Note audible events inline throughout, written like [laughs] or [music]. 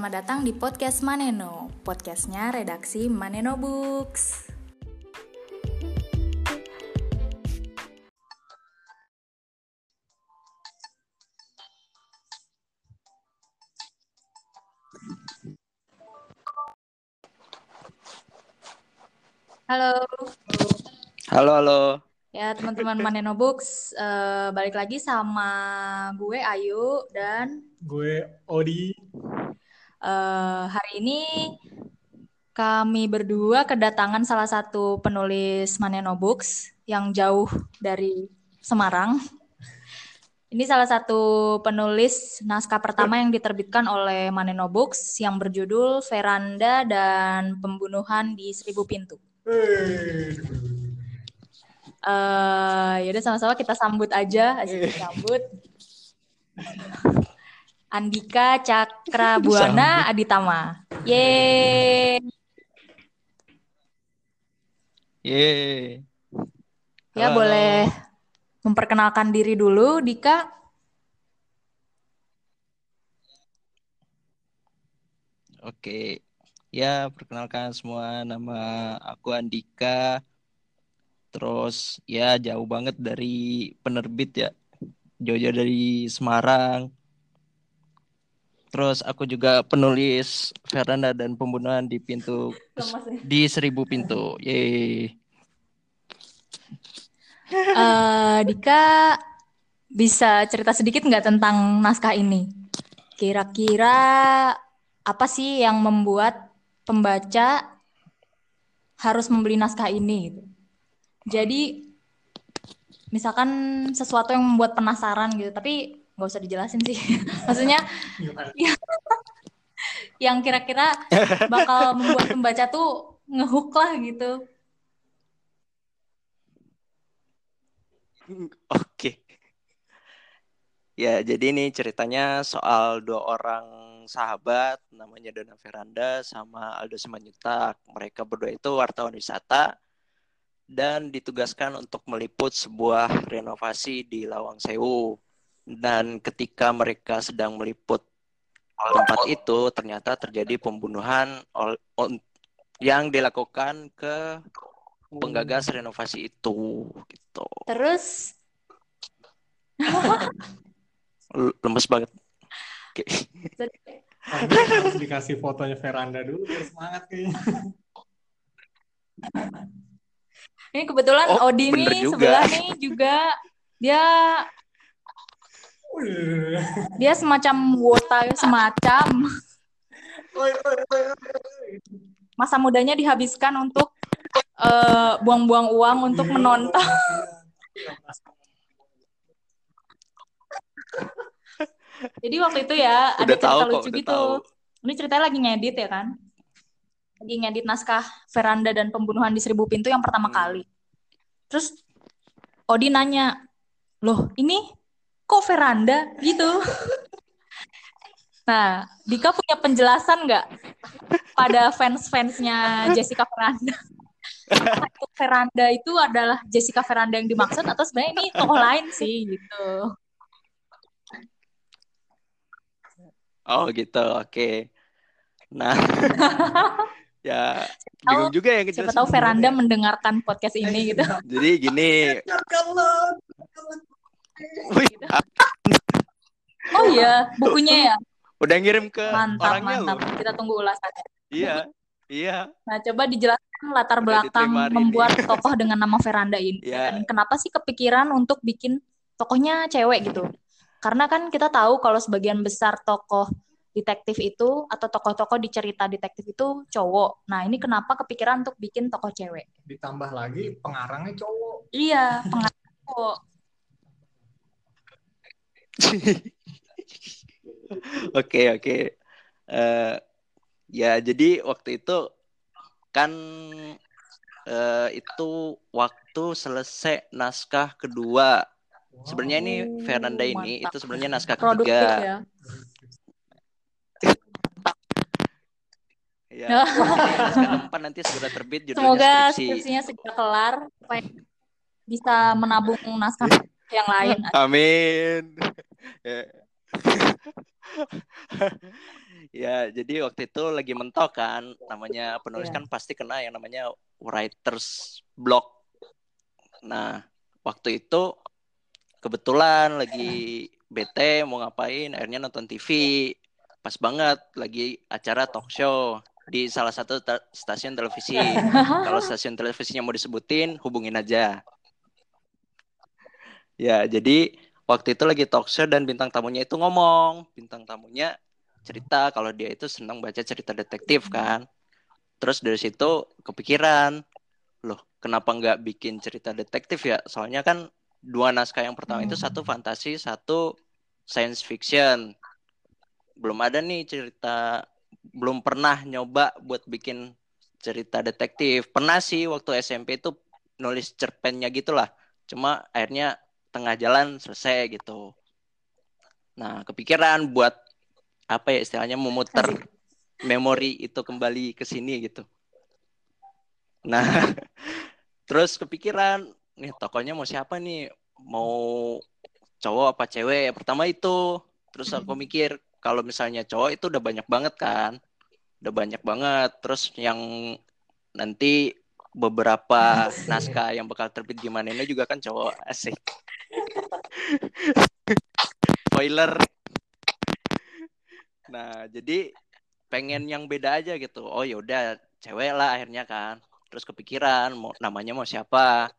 selamat datang di podcast Maneno, podcastnya redaksi Maneno Books. Halo, Halo, halo. ya teman-teman Maneno Books, eh, balik lagi sama gue Ayu dan Gue Odi. Eh, hari ini kami berdua kedatangan salah satu penulis Maneno Books yang jauh dari Semarang. Ini salah satu penulis naskah pertama yang diterbitkan oleh Maneno Books yang berjudul Veranda dan Pembunuhan di Seribu Pintu. Eh, yaudah sama-sama kita sambut aja, asik sambut. Andika Cakra [laughs] Buana Aditama. Yeay. Yeay. Ya Halo. boleh memperkenalkan diri dulu, Dika. Oke. Ya, perkenalkan semua nama aku Andika. Terus ya jauh banget dari penerbit ya. Jauh-jauh dari Semarang. Terus aku juga penulis Veranda dan Pembunuhan di pintu di seribu pintu. Yeay. Eh, Dika bisa cerita sedikit nggak tentang naskah ini? Kira-kira apa sih yang membuat pembaca harus membeli naskah ini? gitu? Jadi misalkan sesuatu yang membuat penasaran gitu, tapi nggak usah dijelasin sih. [laughs] Maksudnya [laughs] yang kira-kira bakal membuat pembaca tuh ngehook lah gitu. Oke. Ya, jadi ini ceritanya soal dua orang sahabat namanya Dona Veranda sama Aldo Simanjuntak. Mereka berdua itu wartawan wisata dan ditugaskan untuk meliput sebuah renovasi di Lawang Sewu. Dan ketika mereka sedang meliput tempat itu, ternyata terjadi pembunuhan yang dilakukan ke penggagas renovasi itu gitu. Terus [laughs] lemes banget. Oke. Tapi harus dikasih fotonya veranda dulu biar semangat kayaknya. Ini kebetulan Oh, Odi nih juga. sebelah nih juga dia. Dia semacam wota semacam Oi, oi, oi, oi. masa mudanya dihabiskan untuk eh, buang-buang uang untuk Iya. menonton. [laughs] Jadi waktu itu ya ada Udah tahu cerita kok, lucu udah gitu. tahu. Ini ceritanya lagi ngedit ya kan? Lagi ngedit naskah Veranda dan Pembunuhan di Seribu Pintu yang pertama Hmm. kali. Terus Odi nanya, loh ini kok veranda gitu? Nah, Dika punya penjelasan nggak pada fans-fansnya Jessica Veranda? Veranda itu adalah Jessica Veranda yang dimaksud atau sebenarnya ini tokoh lain sih gitu? Oh gitu, oke. Nah, [laughs] ya tahu- bingung juga ya Siapa ngejelasin tahu Veranda ya. mendengarkan podcast ini gitu. Jadi gini, [laughs] Oh iya, bukunya ya. udah ngirim ke Mantap, orangnya mantap. loh. Kita tunggu ulasannya. Iya, iya. Nah, coba dijelaskan latar Udah belakang hari ini. membuat tokoh dengan nama Veranda ini. Iya. Dan kenapa sih kepikiran untuk bikin tokohnya cewek gitu? Karena kan kita tahu kalau sebagian besar tokoh detektif itu atau tokoh-tokoh di cerita detektif itu cowok. Nah, ini kenapa kepikiran untuk bikin tokoh cewek? Ditambah lagi pengarangnya cowok. Iya, pengaruh cowok. [laughs] Oke, oke. Eh, ya, jadi waktu itu kan eh, itu waktu selesai naskah kedua. Sebenarnya ini Oh, Fernanda ini mantap. itu sebenarnya naskah Produktif ketiga. ya. [laughs] Ya, naskah keempat nanti segera terbit judulnya Semoga skripsi. skripsinya segera kelar supaya bisa menabung naskah [laughs] yang lain. Amin. Ya. Ya, jadi waktu itu lagi mentok kan, namanya penulis Iya. kan pasti kena yang namanya writer's block. Nah, waktu itu kebetulan lagi bete mau ngapain, akhirnya nonton TV. Pas banget lagi acara talk show di salah satu ta- stasiun televisi. [laughs] Kalau stasiun televisinya mau disebutin, hubungin aja. Ya, jadi waktu itu lagi talk show dan bintang tamunya itu ngomong. Bintang tamunya cerita kalau dia itu senang baca cerita detektif kan. Terus dari situ kepikiran, loh kenapa nggak bikin cerita detektif ya? Soalnya kan dua naskah yang pertama itu satu fantasi, satu science fiction. Belum ada nih cerita, belum pernah nyoba buat bikin cerita detektif. Pernah sih waktu SMP itu nulis cerpennya gitulah. Cuma akhirnya tengah jalan selesai gitu. Nah, kepikiran buat apa ya istilahnya memutar Asik. memori itu kembali ke sini gitu. Nah, [laughs] terus kepikiran nih tokonya mau siapa nih? Mau cowok apa cewek? Pertama itu. Terus aku mikir kalau misalnya cowok itu udah banyak banget kan. Udah banyak banget. Terus yang nanti beberapa [laughs] naskah yang bakal terbit gimana ini juga kan cowok asik. Spoiler. Nah, jadi pengen yang beda aja gitu. Oh ya udah, cewek lah akhirnya kan. Terus kepikiran mau namanya mau siapa.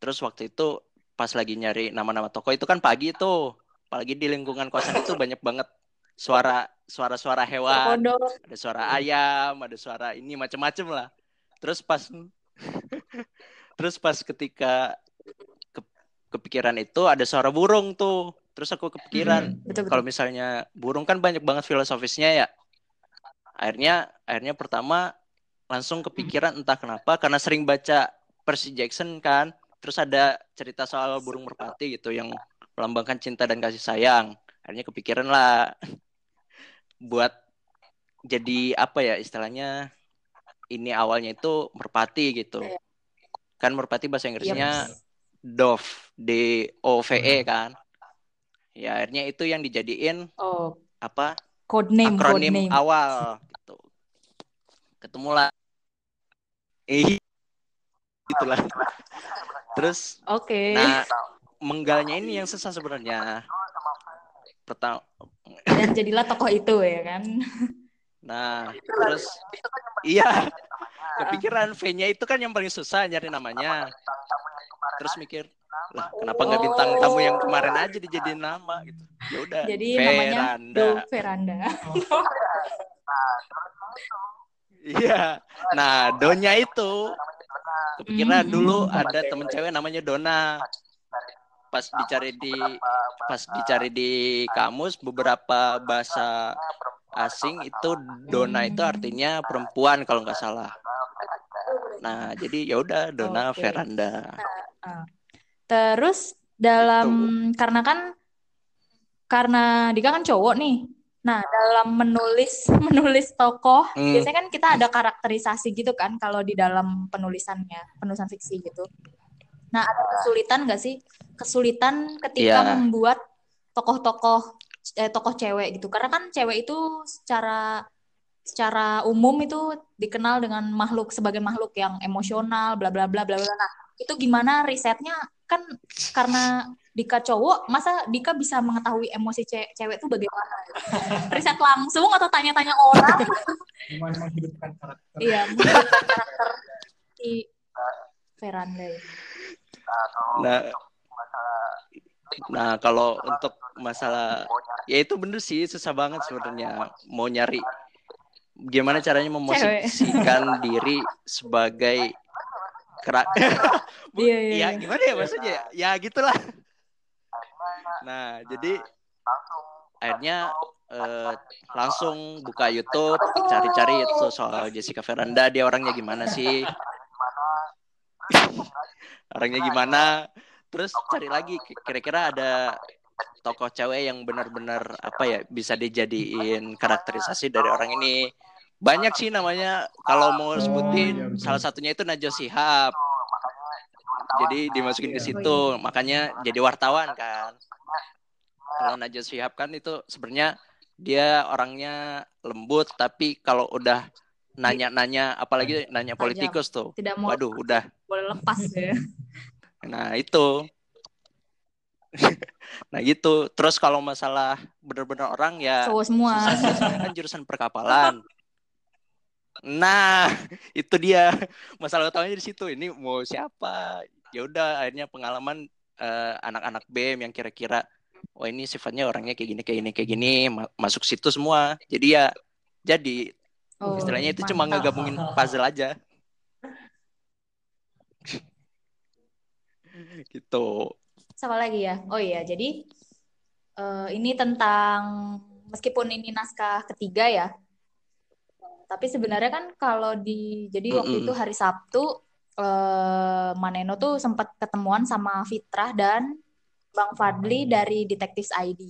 Terus waktu itu pas lagi nyari nama-nama toko itu kan pagi tuh. Apalagi di lingkungan kosan itu banyak banget suara suara-suara hewan, ada suara ayam, ada suara ini macem-macem lah. Terus pas terus pas ketika ke- kepikiran itu ada suara burung tuh. Terus aku kepikiran betul. kalau misalnya burung kan banyak banget filosofisnya ya. Akhirnya akhirnya pertama langsung kepikiran entah kenapa karena sering baca Percy Jackson kan. Terus ada cerita soal burung merpati gitu yang melambangkan cinta dan kasih sayang. Akhirnya kepikiran lah [laughs] buat jadi apa ya istilahnya ini awalnya itu merpati gitu. Kan merpati bahasa Inggrisnya Yaps. Dove, D O V E kan. Ya akhirnya itu yang dijadiin Oh, apa code name, code akronim name. awal gitu. Ketemulah eh itulah. Terus Oke. nah menggalnya ini yang susah sebenarnya. Pertama Dan jadilah tokoh itu ya kan. nah terus iya kepikiran V-nya itu kan yang paling susah nyari namanya. Terus mikir lah kenapa nggak bintang Oh. tamu yang kemarin aja dijadiin nama gitu. Ya udah. Jadi namanya Veranda. Do Veranda. [laughs] Iya. Nah, Donya itu kepikiran Mhm. dulu ada temen cewek namanya Dona. Pas dicari di pas dicari di kamus beberapa bahasa asing itu Dona itu Hmm. artinya perempuan kalau nggak salah. Nah, jadi ya udah Dona Oke. Veranda. Terus dalam karena kan karena Dika kan cowok nih. Nah, dalam menulis [laughs] menulis tokoh, Hmm. biasanya kan kita ada karakterisasi gitu kan kalau di dalam penulisannya, penulisan fiksi gitu. Nah, ada kesulitan nggak sih? Kesulitan ketika Iya. membuat tokoh-tokoh eh, tokoh cewek gitu. Karena kan cewek itu secara secara umum itu dikenal dengan makhluk sebagai makhluk yang emosional, bla bla bla bla bla. Nah, itu gimana risetnya? Kan karena Dika cowok, masa Dika bisa mengetahui emosi ce- cewek itu bagaimana? Riset langsung atau tanya-tanya orang? Gimana menghidupkan karakter? Iya, menghidupkan karakter si Veranda. Nah, nah kalau untuk masalah ya itu bener sih susah banget sebenarnya mau nyari gimana caranya memosisikan diri sebagai kerak [laughs] Bu- Iya, iya, ya iya. gimana ya maksudnya? Ya gitulah. Nah jadi akhirnya eh, langsung buka YouTube cari-cari itu soal Jessica Veranda. Dia orangnya gimana sih? [laughs] Orangnya gimana? Terus cari lagi ki- kira-kira ada tokoh cewek yang benar-benar apa ya bisa dijadiin karakterisasi dari orang ini banyak sih namanya kalau mau Oh, sebutin iya, betul. salah satunya itu Najwa Shihab jadi dimasukin ke Iya. situ makanya jadi wartawan kan kalau Najwa Shihab kan itu sebenarnya dia orangnya lembut tapi kalau udah nanya-nanya apalagi nanya Tajam. politikus tuh Tidak mau waduh udah boleh lepas ya. nah itu [laughs] nah gitu terus kalau masalah bener-bener orang ya Cowok semua. kan jurusan perkapalan nah [laughs] itu dia masalah utamanya di situ ini mau siapa ya udah akhirnya pengalaman eh, anak-anak BEM yang kira-kira oh ini sifatnya orangnya kayak gini kayak gini kayak gini ma- masuk situ semua jadi ya jadi Oh, istilahnya itu cuma mantap. ngegabungin puzzle aja [laughs] gitu Sama lagi ya. Oh iya, jadi eh, ini tentang meskipun ini naskah ketiga ya. Tapi sebenarnya kan kalau di jadi waktu Mm-mm. itu hari Sabtu eh, Maneno tuh sempat ketemuan sama Fitrah dan Bang Fadli dari Detectives ID.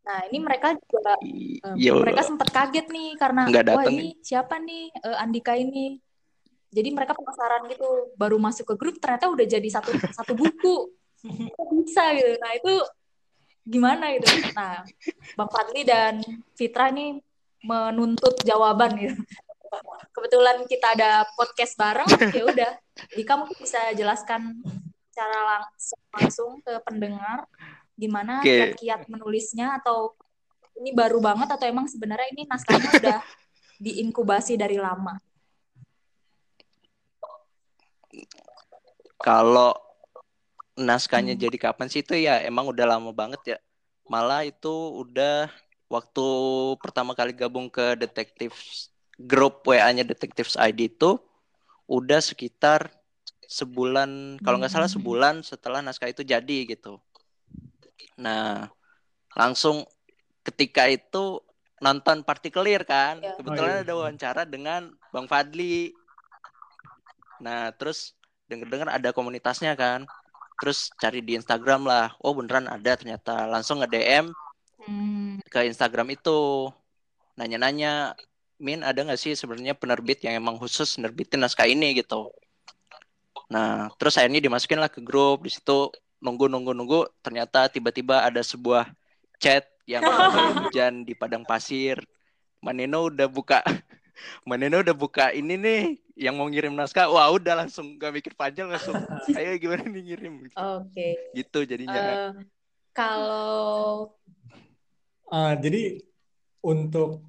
Nah, ini mereka juga Eh, ya mereka sempat kaget nih karena wah ini siapa nih Eh, Andika ini. Jadi mereka penasaran gitu, baru masuk ke grup ternyata udah jadi satu satu buku. [laughs] Kok bisa gitu. Nah, itu gimana gitu. Nah, Bang Fadli dan Fitra ini menuntut jawaban gitu. Kebetulan kita ada podcast bareng, [laughs] ya udah. Dika mungkin bisa jelaskan secara langsung langsung ke pendengar gimana Oke. kiat-kiat menulisnya atau ini baru banget atau emang sebenarnya ini naskahnya udah diinkubasi dari lama. Kalau naskahnya Hmm. jadi kapan sih itu ya emang udah lama banget ya. Malah itu udah waktu pertama kali gabung ke detektif grup WA-nya Detectives ID itu udah sekitar sebulan kalau nggak salah Hmm. sebulan setelah naskah itu jadi gitu. Nah, langsung ketika itu nonton Partikelir kan. Ya. Kebetulan Oh, iya. ada wawancara dengan Bang Fadli. Nah, terus denger-dengar ada komunitasnya kan. Terus cari di Instagram lah. Oh, beneran ada ternyata. Langsung nge-DM Hmm, ke Instagram itu. Nanya-nanya, Min ada nggak sih sebenarnya penerbit yang emang khusus nerbitin naskah ini gitu. Nah, terus akhirnya dimasukin lah ke grup. Di situ nunggu-nunggu-nunggu. Ternyata tiba-tiba ada sebuah chat yang [laughs] hujan di padang pasir. Maneno udah buka Maneno udah buka ini nih yang mau ngirim naskah. Wah, udah langsung gak mikir panjang langsung. [laughs] Ayo gimana nih ngirim Oke. gitu jadinya. Eh, kalau Eh, jadi untuk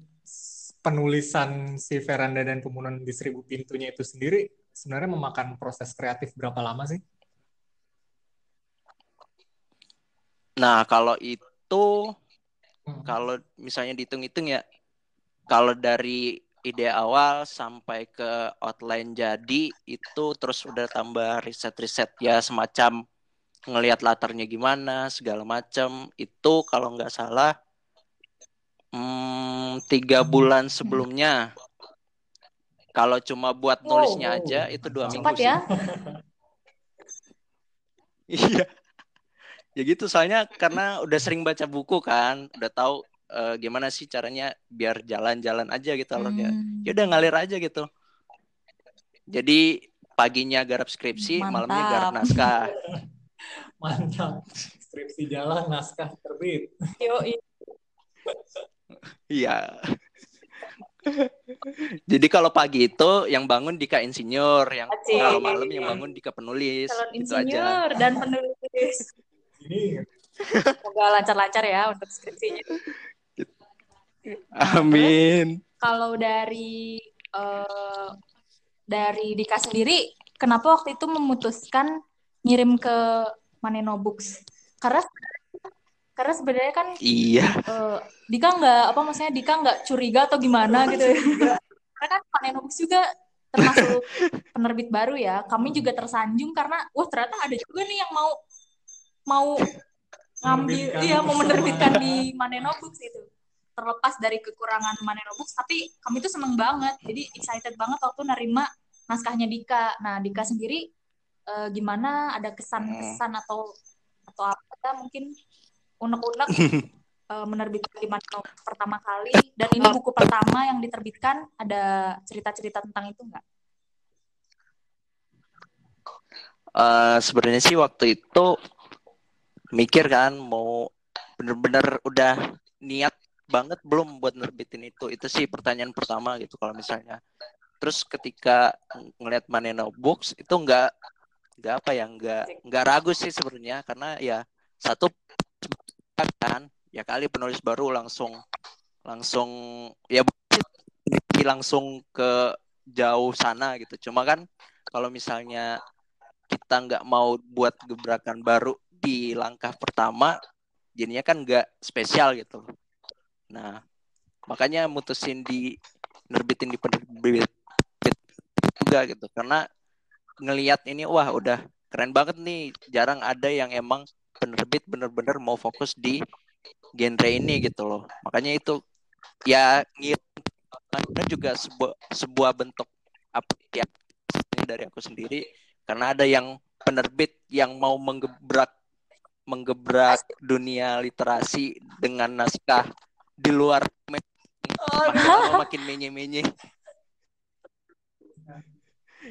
penulisan si Veranda dan pembunuhan di Seribu Pintunya itu sendiri sebenarnya memakan proses kreatif berapa lama sih? Nah, kalau itu Hmm. kalau misalnya dihitung-hitung ya kalau dari ide awal sampai ke outline jadi itu terus udah tambah riset-riset ya semacam ngelihat latarnya gimana segala macam itu kalau nggak salah hmm, tiga bulan sebelumnya. Kalau cuma buat Wow. nulisnya aja itu dua Cepat minggu ya, [laughs] iya. Ya gitu soalnya karena udah sering baca buku kan udah tahu eh, gimana sih caranya biar jalan-jalan aja gitu alurnya Hmm, ya udah ngalir aja gitu jadi paginya garap skripsi malamnya garap Mantap. naskah [laughs] Mantap. Skripsi jalan, naskah terbit. yoi. iya jadi kalau pagi itu yang bangun Dika insinyur yang Asik. kalau malam yang bangun Dika penulis calon gitu aja insinyur dan penulis. Ini Semoga lancar-lancar ya untuk skripsinya. Amin Kalau dari eh, dari Dika sendiri, kenapa waktu itu memutuskan ngirim ke Maneno Books? Karena karena sebenarnya kan iya eh, Dika nggak apa maksudnya Dika nggak curiga atau gimana gitu ya. Karena kan Maneno Books juga termasuk penerbit baru ya. Kami juga tersanjung karena wah ternyata ada juga nih yang mau mau ngambil Menerbitkan iya mau menerbitkan di Maneno Books itu. Terlepas dari kekurangan Maneno Books tapi kami tuh seneng banget. Jadi excited banget waktu nerima naskahnya Dika. Nah, Dika sendiri eh, gimana? Ada kesan-kesan atau atau apa mungkin unek-unek [laughs] eh, menerbitkan di Maneno pertama kali. Dan ini buku pertama yang diterbitkan. Ada cerita-cerita tentang itu enggak? Eh, sebenarnya sih waktu itu mikir kan mau bener-bener udah niat banget belum buat nerbitin itu. Itu sih pertanyaan pertama gitu kalau misalnya. Terus ketika ngelihat Maneno Books itu nggak nggak apa ya nggak nggak ragu sih sebenarnya. Karena ya satu kan ya kali penulis baru langsung langsung ya langsung ke jauh sana gitu. Cuma kan kalau misalnya kita nggak mau buat gebrakan baru di langkah pertama jadinya kan nggak spesial gitu nah makanya mutusin di nerbitin di penerbit juga gitu. Karena ngelihat ini wah udah keren banget nih. Jarang ada yang emang penerbit bener-bener mau fokus di genre ini gitu loh. Makanya itu ya juga sebuah sebuah bentuk apa ya dari aku sendiri. Karena ada yang penerbit yang mau menggebrak menggebrak dunia literasi dengan naskah di luar oh, makin no. makin menye-menye.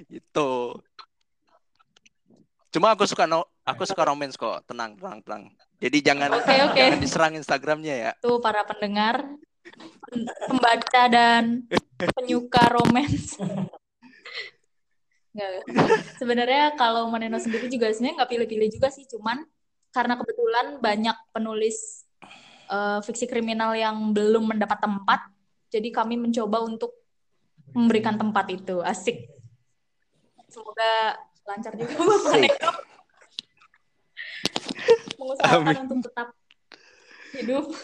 Itu cuma aku suka no aku suka romance kok. Tenang tenang tenang. Jadi jangan okay, okay. jangan diserang Instagramnya ya. Tuh para pendengar pembaca dan penyuka romance. Sebenarnya kalau Maneno sendiri juga sebenarnya nggak pilih-pilih juga sih. Cuman karena kebetulan banyak penulis uh, fiksi kriminal yang belum mendapat tempat jadi kami mencoba untuk memberikan tempat itu asik semoga lancar juga buat Maneno mengusahakan Amin. untuk tetap hidup [laughs]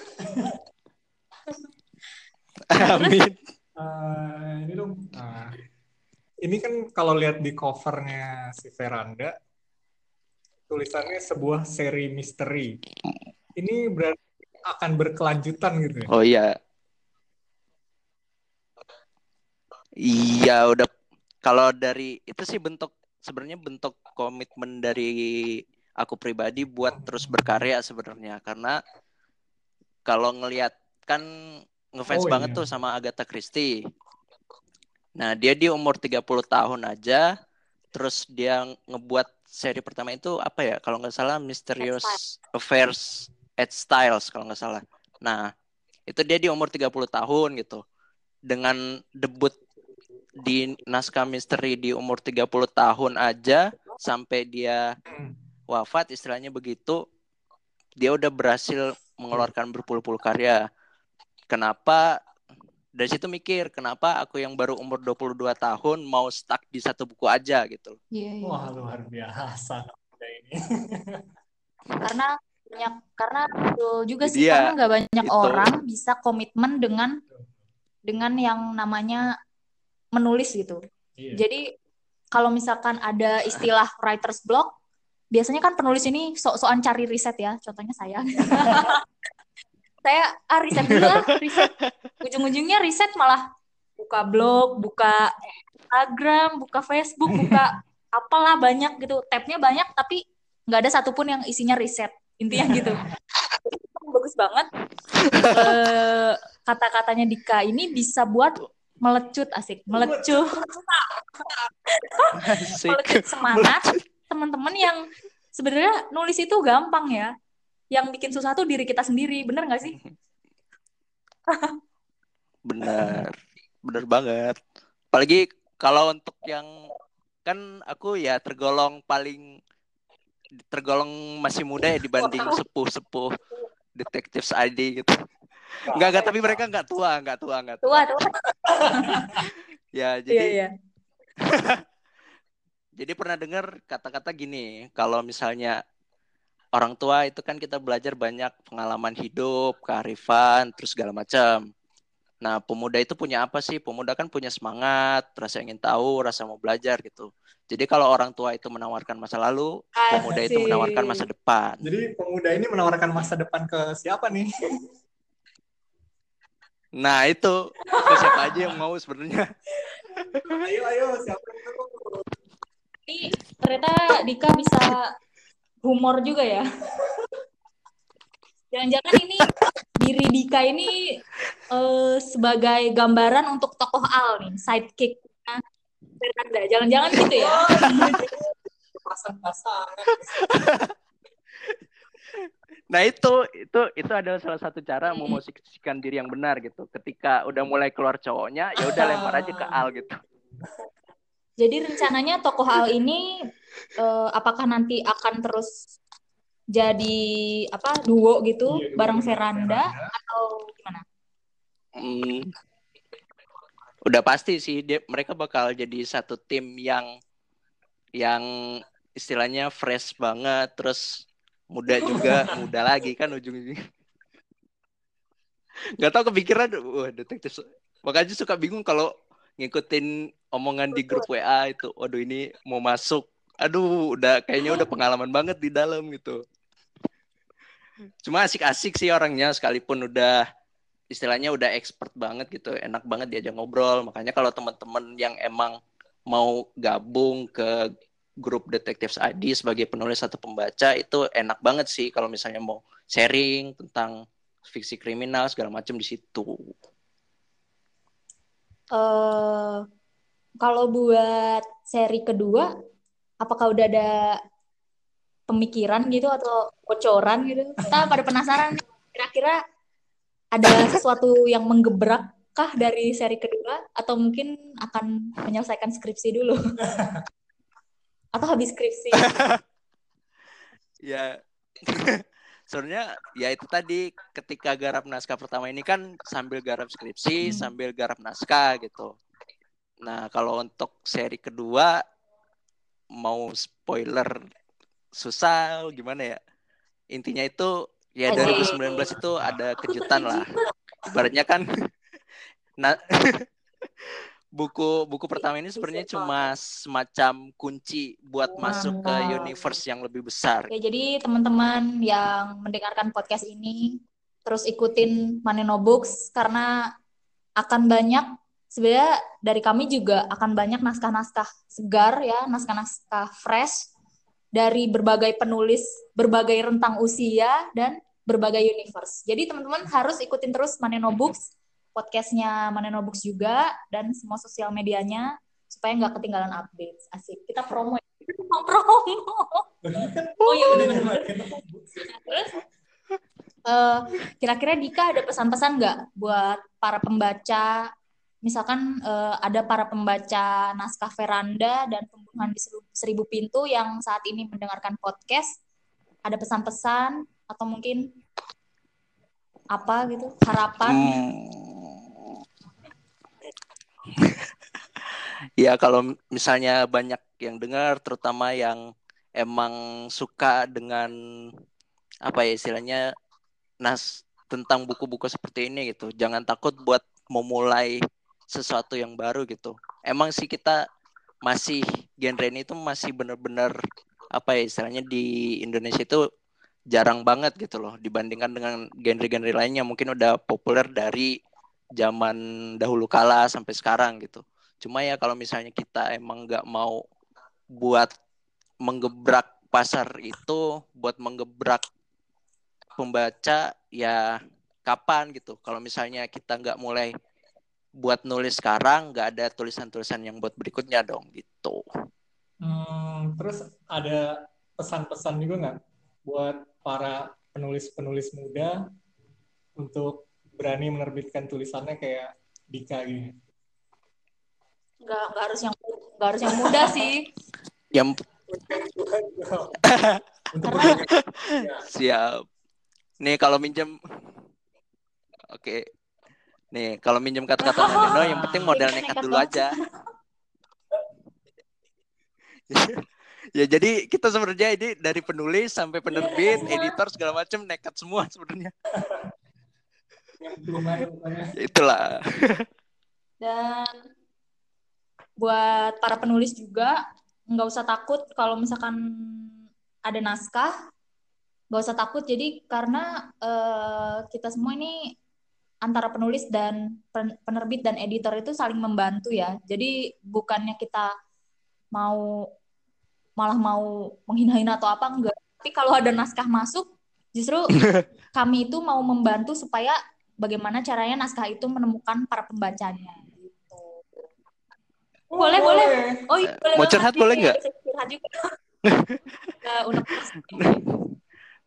Amin. Uh, ini dong. Nah, ini kan kalau lihat di covernya si Veranda, tulisannya sebuah seri misteri. Ini berarti akan berkelanjutan gitu ya? Oh iya. Iya udah kalau dari itu sih bentuk sebenarnya bentuk komitmen dari aku pribadi buat terus berkarya sebenarnya karena kalau ngelihat kan ngefans oh, banget iya. tuh sama Agatha Christie. Nah, dia di umur 30 tahun aja terus dia ngebuat seri pertama itu apa ya? Kalau nggak salah Mysterious Affairs at Styles kalau nggak salah. Nah, itu dia di umur 30 tahun gitu. Dengan debut di naskah misteri di umur 30 tahun aja sampai dia wafat istilahnya begitu dia udah berhasil mengeluarkan berpuluh-puluh karya kenapa dari situ mikir kenapa aku yang baru umur 22 tahun mau stuck di satu buku aja gitu. Iya, iya. Wah, luar biasa [laughs] ini. karena banyak karena betul juga sih Dia, karena nggak banyak itu. orang bisa komitmen dengan dengan yang namanya menulis gitu. Iya. Jadi kalau misalkan ada istilah writer's block, biasanya kan penulis ini sok-sokan cari riset ya. Contohnya saya. [laughs] saya ah riset dulu lah riset ujung-ujungnya riset malah buka blog buka Instagram buka Facebook buka [laughs] apalah banyak gitu tabnya banyak tapi nggak ada satupun yang isinya riset intinya [laughs] gitu. Bagus banget. Uh, kata-katanya Dika ini bisa buat melecut asik. Melecut. Melecut semangat teman-teman yang sebenarnya nulis itu gampang ya. Yang bikin susah tuh diri kita sendiri. Bener nggak sih? Bener. Bener banget. Apalagi kalau untuk yang kan aku ya tergolong paling tergolong masih muda ya dibanding sepuh-sepuh detektif ID gitu Enggak, enggak, tapi mereka enggak tua, enggak tua, enggak tua. Tua, tua. [laughs] ya, jadi iya, iya. [laughs] jadi pernah dengar kata-kata gini, kalau misalnya orang tua itu kan kita belajar banyak pengalaman hidup, kearifan, terus segala macam. Nah, pemuda itu punya apa sih? Pemuda kan punya semangat, rasa ingin tahu, rasa mau belajar gitu. Jadi kalau orang tua itu menawarkan masa lalu, pemuda itu menawarkan masa depan. Jadi pemuda ini menawarkan masa depan ke siapa nih? [laughs] Nah, itu ke siapa aja yang mau sebenarnya. ayo, ayo, siapa yang mau? Ini ternyata Dika bisa humor juga ya. [laughs] Jangan-jangan ini diri Dika ini uh, sebagai gambaran untuk tokoh Al nih, sidekick Fernanda. Jangan-jangan gitu ya. Pasang-pasang. [laughs] Nah itu itu itu adalah salah satu cara memosisikan diri yang benar gitu. Ketika udah mulai keluar cowoknya, ya udah lempar aja ke Al gitu. Jadi rencananya tokoh Al ini uh, apakah nanti akan terus jadi apa duo gitu iya, bareng Veranda, Veranda. atau gimana? Hmm, udah pasti sih dia mereka bakal jadi satu tim yang yang istilahnya fresh banget terus muda juga [laughs] muda lagi kan ujung-ujungnya. Nggak tahu kepikiran wah detektif makanya suka bingung kalau ngikutin omongan di grup WA itu waduh ini mau masuk. Aduh udah kayaknya udah [laughs] pengalaman banget di dalam gitu cuma asik-asik sih orangnya sekalipun udah istilahnya udah expert banget gitu enak banget diajak ngobrol makanya kalau teman-teman yang emang mau gabung ke grup detektif Adi sebagai penulis atau pembaca itu enak banget sih kalau misalnya mau sharing tentang fiksi kriminal segala macam di situ. Uh, kalau buat seri kedua, apakah udah ada pemikiran gitu atau bocoran gitu? Kita pada penasaran kira-kira ada sesuatu yang menggebrak kah dari seri kedua atau mungkin akan menyelesaikan skripsi dulu? [laughs] atau habis skripsi [laughs] ya [laughs] sebenarnya ya itu tadi ketika garap naskah pertama ini kan sambil garap skripsi hmm. sambil garap naskah gitu nah kalau untuk seri kedua mau spoiler susah gimana ya? Intinya itu ya 2019 itu ada kejutan lah. ibaratnya kan [laughs] nah [laughs] buku buku pertama ini sebenarnya cuma semacam kunci buat masuk ke universe yang lebih besar. Ya, jadi teman-teman yang mendengarkan podcast ini terus ikutin Maneno Books karena akan banyak sebenarnya dari kami juga akan banyak naskah-naskah segar ya, naskah-naskah fresh dari berbagai penulis, berbagai rentang usia dan berbagai universe. Jadi teman-teman harus ikutin terus Maneno Books podcastnya Maneno Books juga dan semua sosial medianya supaya nggak ketinggalan update. Asik. Kita promo. Ya. Kita [laughs] promo. oh iya uh, kira-kira Dika ada pesan-pesan nggak buat para pembaca misalkan uh, ada para pembaca naskah veranda dan pembunuhan di seribu pintu yang saat ini mendengarkan podcast ada pesan-pesan atau mungkin apa gitu harapan? Hmm. [laughs] Ya kalau misalnya banyak yang dengar terutama yang emang suka dengan apa ya istilahnya nas tentang buku-buku seperti ini gitu. Jangan takut buat memulai sesuatu yang baru gitu emang sih kita masih genre ini itu masih benar-benar apa ya istilahnya di Indonesia itu jarang banget gitu loh dibandingkan dengan genre-genre lainnya mungkin udah populer dari zaman dahulu kala sampai sekarang gitu. Cuma ya kalau misalnya kita emang nggak mau buat menggebrak pasar itu, buat menggebrak pembaca ya kapan gitu. Kalau misalnya kita nggak mulai buat nulis sekarang, nggak ada tulisan-tulisan yang buat berikutnya dong gitu. Hmm, terus ada pesan-pesan juga nggak buat para penulis-penulis muda untuk berani menerbitkan tulisannya kayak Dika gitu? Enggak, enggak harus yang enggak harus yang muda sih. [laughs] Yang [laughs] [laughs] Siap. Nih kalau minjem Oke. Nih, kalau minjem kata-kata Nino yang penting modal nekat dulu aja. ya jadi kita sebenarnya ini dari penulis sampai penerbit, editor segala macam nekat semua sebenarnya. Itulah. Dan buat para penulis juga nggak usah takut kalau misalkan ada naskah, nggak usah takut. Jadi karena uh, kita semua ini antara penulis dan penerbit dan editor itu saling membantu ya. Jadi bukannya kita mau malah mau menghina-hina atau apa enggak. Tapi kalau ada naskah masuk, justru [laughs] kami itu mau membantu supaya bagaimana caranya naskah itu menemukan para pembacanya gitu. Oh, boleh, boleh. Oh, iya, boleh. Mau curhat boleh nggak? Curhat juga. [laughs]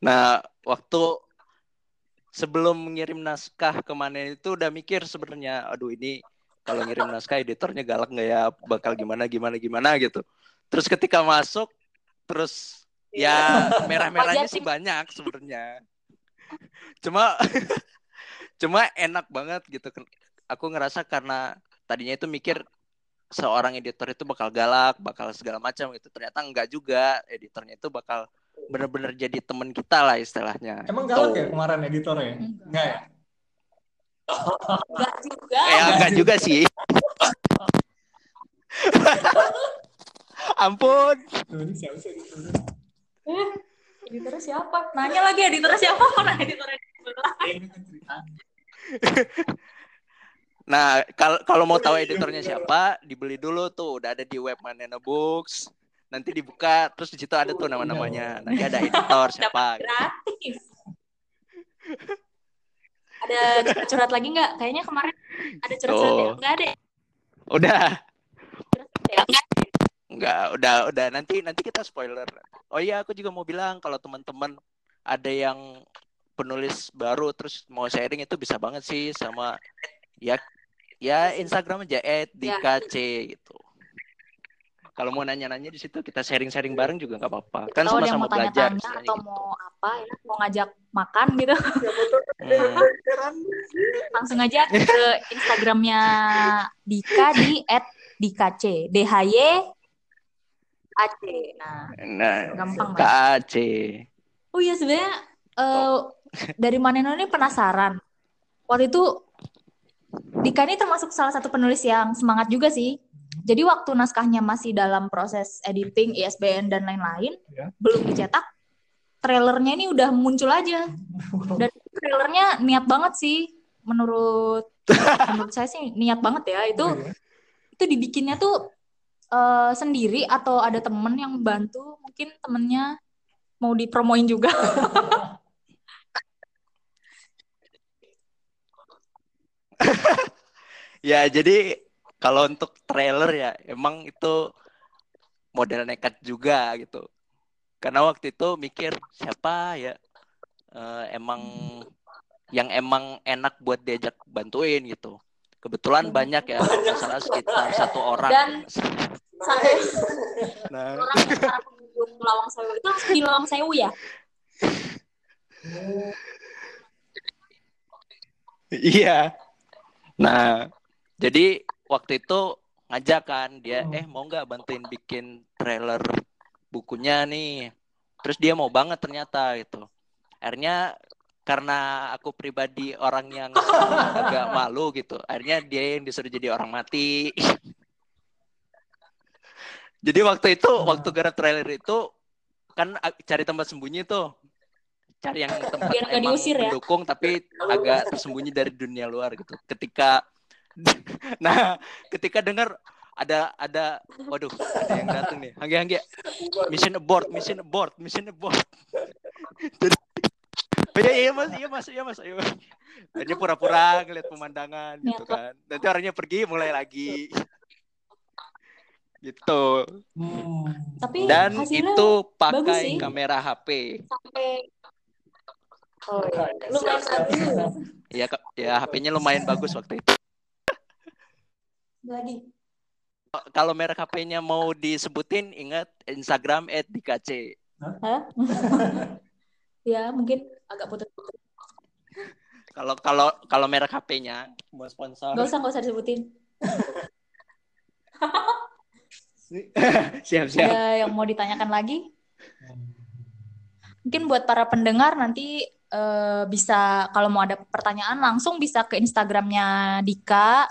Nah, waktu sebelum ngirim naskah ke Manen itu udah mikir sebenarnya, aduh ini kalau ngirim naskah editornya galak nggak ya, bakal gimana gimana gimana gitu. Terus ketika masuk, terus ya merah-merahnya sih banyak sebenarnya. Cuma [laughs] cuma enak banget gitu. Aku ngerasa karena tadinya itu mikir seorang editor itu bakal galak, bakal segala macam gitu. Ternyata enggak juga. Editornya itu bakal bener-bener jadi temen kita lah istilahnya. Emang galak ya kemarin editornya? Enggak ya? Enggak juga. Ya enggak juga sih. [laughs] Ampun. Eh, editornya siapa? Nanya lagi editornya siapa? [laughs] Editornya? Nah, kalau kalau mau tahu editornya siapa, dibeli dulu tuh, udah ada di web Manena Books. Nanti dibuka, terus di situ ada tuh nama-namanya. Nanti ada editor [laughs] siapa. Gratis. Ada curhat lagi nggak? Kayaknya kemarin ada curhat-curhat ya? Oh. Nggak ada. ya? Udah, ya? Nggak. enggak, udah, udah. Nanti nanti kita spoiler. Oh iya, aku juga mau bilang kalau teman-teman ada yang penulis baru terus mau sharing itu bisa banget sih sama ya ya Instagram aja @dkc gitu. Kalau mau nanya-nanya di situ kita sharing-sharing bareng juga nggak apa-apa. Kan sama-sama mau belajar tanya-tanya istilahnya atau gitu. mau apa ya? Mau ngajak makan gitu. Hmm. Langsung aja ke Instagramnya Dika di @dkc. D H Y A C. Nah, Nah, gampang banget. KAC. Oh iya sebenarnya eh, dari Maneno ini penasaran. Waktu itu Dika ini termasuk salah satu penulis yang semangat juga sih. Jadi waktu naskahnya masih dalam proses editing, ISBN dan lain-lain, Ya. belum dicetak, trailernya ini udah muncul aja. Dan trailernya niat banget sih, menurut menurut saya sih niat banget ya. Itu iya. itu dibikinnya tuh eh, sendiri atau ada temen yang bantu, mungkin temennya mau dipromoin juga. [laughs] Ya, jadi kalau untuk trailer ya emang itu model nekat juga gitu. Karena waktu itu mikir siapa ya eh, emang yang emang enak buat diajak bantuin gitu. Kebetulan banyak ya, nggak salah sekitar satu orang. Dan satu Nah, orang para [laughs] pengunjung Lawang Sewu itu langsung di Lawang Sewu ya? iya. Nah, jadi waktu itu ngajak kan dia, Hmm. eh mau nggak bantuin bikin trailer bukunya nih. Terus dia mau banget ternyata gitu. Akhirnya karena aku pribadi orang yang agak [laughs] malu gitu, akhirnya dia yang disuruh jadi orang mati. [laughs] Jadi waktu itu, waktu garap trailer itu kan cari tempat sembunyi tuh, cari yang tempat Biar emang diusir ya? mendukung tapi agak tersembunyi dari dunia luar gitu. Ketika, [laughs] nah, ketika dengar ada ada, waduh, ada yang datang nih, hangge hangge, mission abort, mission abort, mission abort. [laughs] Jadi, oh iya iya mas, iya mas, iya mas, iya mas. Akhirnya pura-pura ngeliat pemandangan gitu kan. Nanti orangnya pergi, mulai lagi. [laughs] Gitu. Hmm. Tapi Dan itu pakai kamera HP. sampai oh, iya. lumayan bagus Ya, ya HP-nya lumayan bagus waktu itu. Lagi. Kalau merek HP-nya mau disebutin, ingat Instagram @dkc. Hah? [laughs] ya mungkin agak putus-putus. Kalau kalau kalau merek HP-nya mau sponsor. Gak usah gak usah disebutin. [laughs] siap siap. Ada yang mau ditanyakan lagi? Mungkin buat para pendengar nanti eh, bisa kalau mau ada pertanyaan langsung bisa ke Instagramnya Dika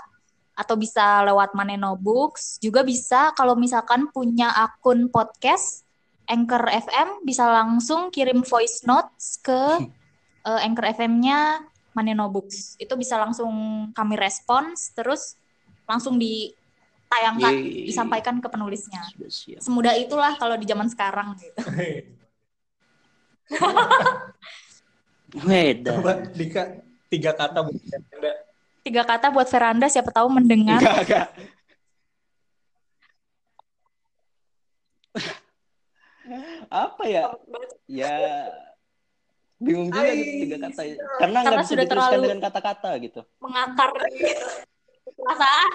atau bisa lewat Maneno Books. Juga bisa kalau misalkan punya akun podcast Anchor FM bisa langsung kirim voice notes ke [laughs] eh, Anchor FM-nya Maneno Books. Itu bisa langsung kami respons terus langsung ditayangkan, Yeay. disampaikan ke penulisnya. Semudah itulah kalau di zaman sekarang gitu. [laughs] Weda. Coba Dika tiga kata buat Anda. Tiga kata buat Veranda siapa tahu mendengar. Enggak, enggak. Apa ya? Ya Bingung juga Ai, tiga kata. Karena nggak Karena bisa terlalu- dengan kata-kata gitu. Mengakar perasaan.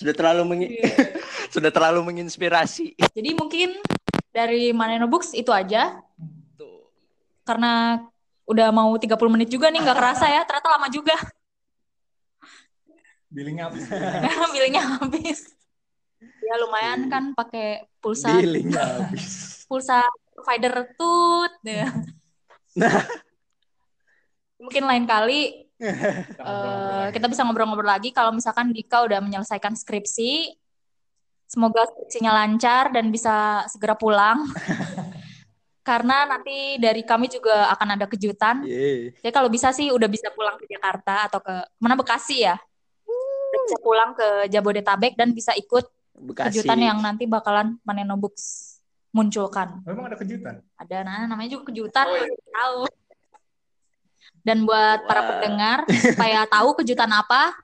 Sudah terlalu mengi- [laughs] sudah terlalu menginspirasi. Jadi mungkin dari Maneno Books itu aja. Tuh. Karena udah mau 30 menit juga nih, nggak kerasa ya. Ternyata lama juga. [laughs] [laughs] Billingnya habis. Bilangnya habis. Ya lumayan kan pakai pulsa Billingnya [laughs] habis. pulsa provider tut. ya. Nah. Mungkin lain kali eh, kita bisa ngobrol-ngobrol lagi kalau misalkan Dika udah menyelesaikan skripsi. Semoga skripsinya lancar dan bisa segera pulang. Karena nanti dari kami juga akan ada kejutan. Yeay. Jadi kalau bisa sih udah bisa pulang ke Jakarta atau ke mana Bekasi ya. Bisa pulang ke Jabodetabek dan bisa ikut Bekasi. kejutan yang nanti bakalan Maneno Books munculkan. Memang ada kejutan. Ada nah namanya juga kejutan, Oh, iya. tahu. Dan buat para Wah. pendengar supaya tahu kejutan apa,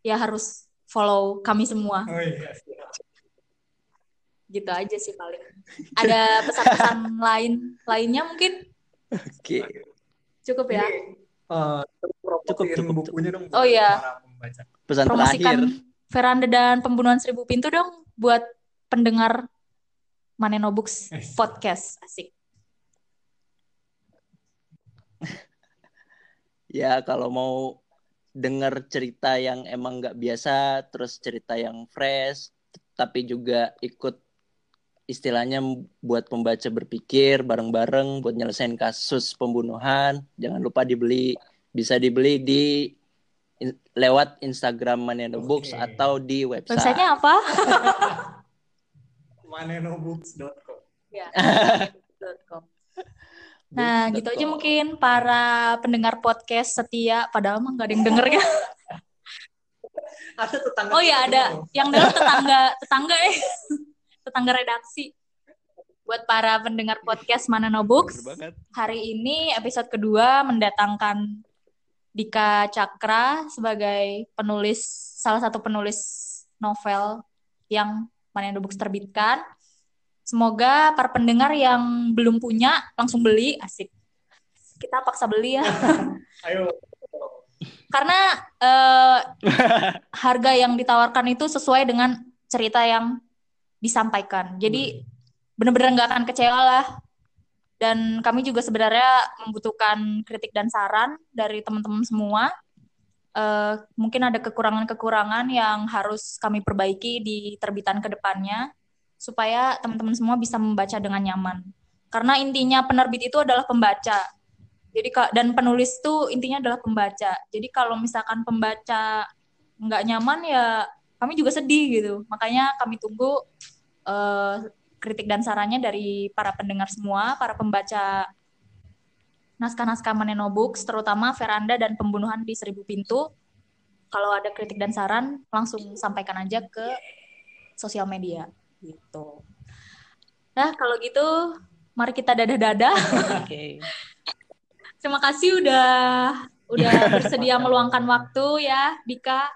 ya harus follow kami semua. Oh iya. Gitu aja sih paling. Ada pesan-pesan [laughs] lain lainnya mungkin Oke. cukup ya. Ini, eh, promosiin cukup, bukunya dong. Oh, iya. Para pembaca. Pesan Promosikan terakhir. Veranda dan Pembunuhan Seribu Pintu dong buat pendengar Maneno Books [laughs] podcast. Asik. [laughs] Ya kalau mau dengar cerita yang emang nggak biasa, terus cerita yang fresh, tapi juga ikut istilahnya buat pembaca berpikir bareng-bareng buat nyelesain kasus pembunuhan. Jangan lupa dibeli, bisa dibeli di in- lewat Instagram Manendo Books atau di website. Websitenya apa? [laughs] Manenobooks.com. Ya. [laughs] .com. Nah, gitu aja mungkin para pendengar podcast setia, padahal mah nggak ada yang denger ya. [laughs] Ada tetangga. Oh ya kita ada, yang denger tetangga, tetangga eh, tetangga redaksi. Buat para pendengar podcast Manano Books, hari ini episode kedua mendatangkan Dika Cakra sebagai penulis, salah satu penulis novel yang Manano Books terbitkan. Semoga para pendengar yang belum punya langsung beli, asik. Kita paksa beli ya. [laughs] Ayo. karena eh, harga yang ditawarkan itu sesuai dengan cerita yang disampaikan. Jadi benar-benar nggak akan kecewa lah. Dan kami juga sebenarnya membutuhkan kritik dan saran dari teman-teman semua. Eh, mungkin ada kekurangan-kekurangan yang harus kami perbaiki di terbitan ke depannya supaya teman-teman semua bisa membaca dengan nyaman. Karena intinya penerbit itu adalah pembaca. Jadi dan penulis itu intinya adalah pembaca. Jadi kalau misalkan pembaca nggak nyaman ya kami juga sedih gitu. Makanya kami tunggu eh, kritik dan sarannya dari para pendengar semua, para pembaca naskah-naskah Maneno Books, terutama Veranda dan Pembunuhan di Seribu Pintu. Kalau ada kritik dan saran, langsung sampaikan aja ke sosial media gitu. Nah, kalau gitu mari kita dadah-dadah. [laughs] Oke. Terima kasih udah udah [laughs] bersedia meluangkan waktu ya, Dika.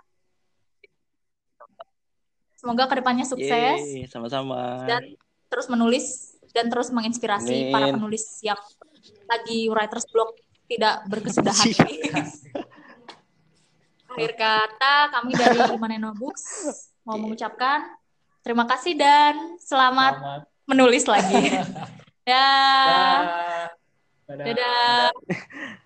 Semoga ke depannya sukses Yeay, sama-sama. dan terus menulis dan terus menginspirasi Amin. para penulis yang lagi writer's block tidak berkesudahan. Iya. [laughs] Akhir kata kami dari [laughs] Maneno Books mau mengucapkan terima kasih dan selamat, selamat. menulis lagi. [laughs] ya. Dadah. Dadah. Dadah. Dadah.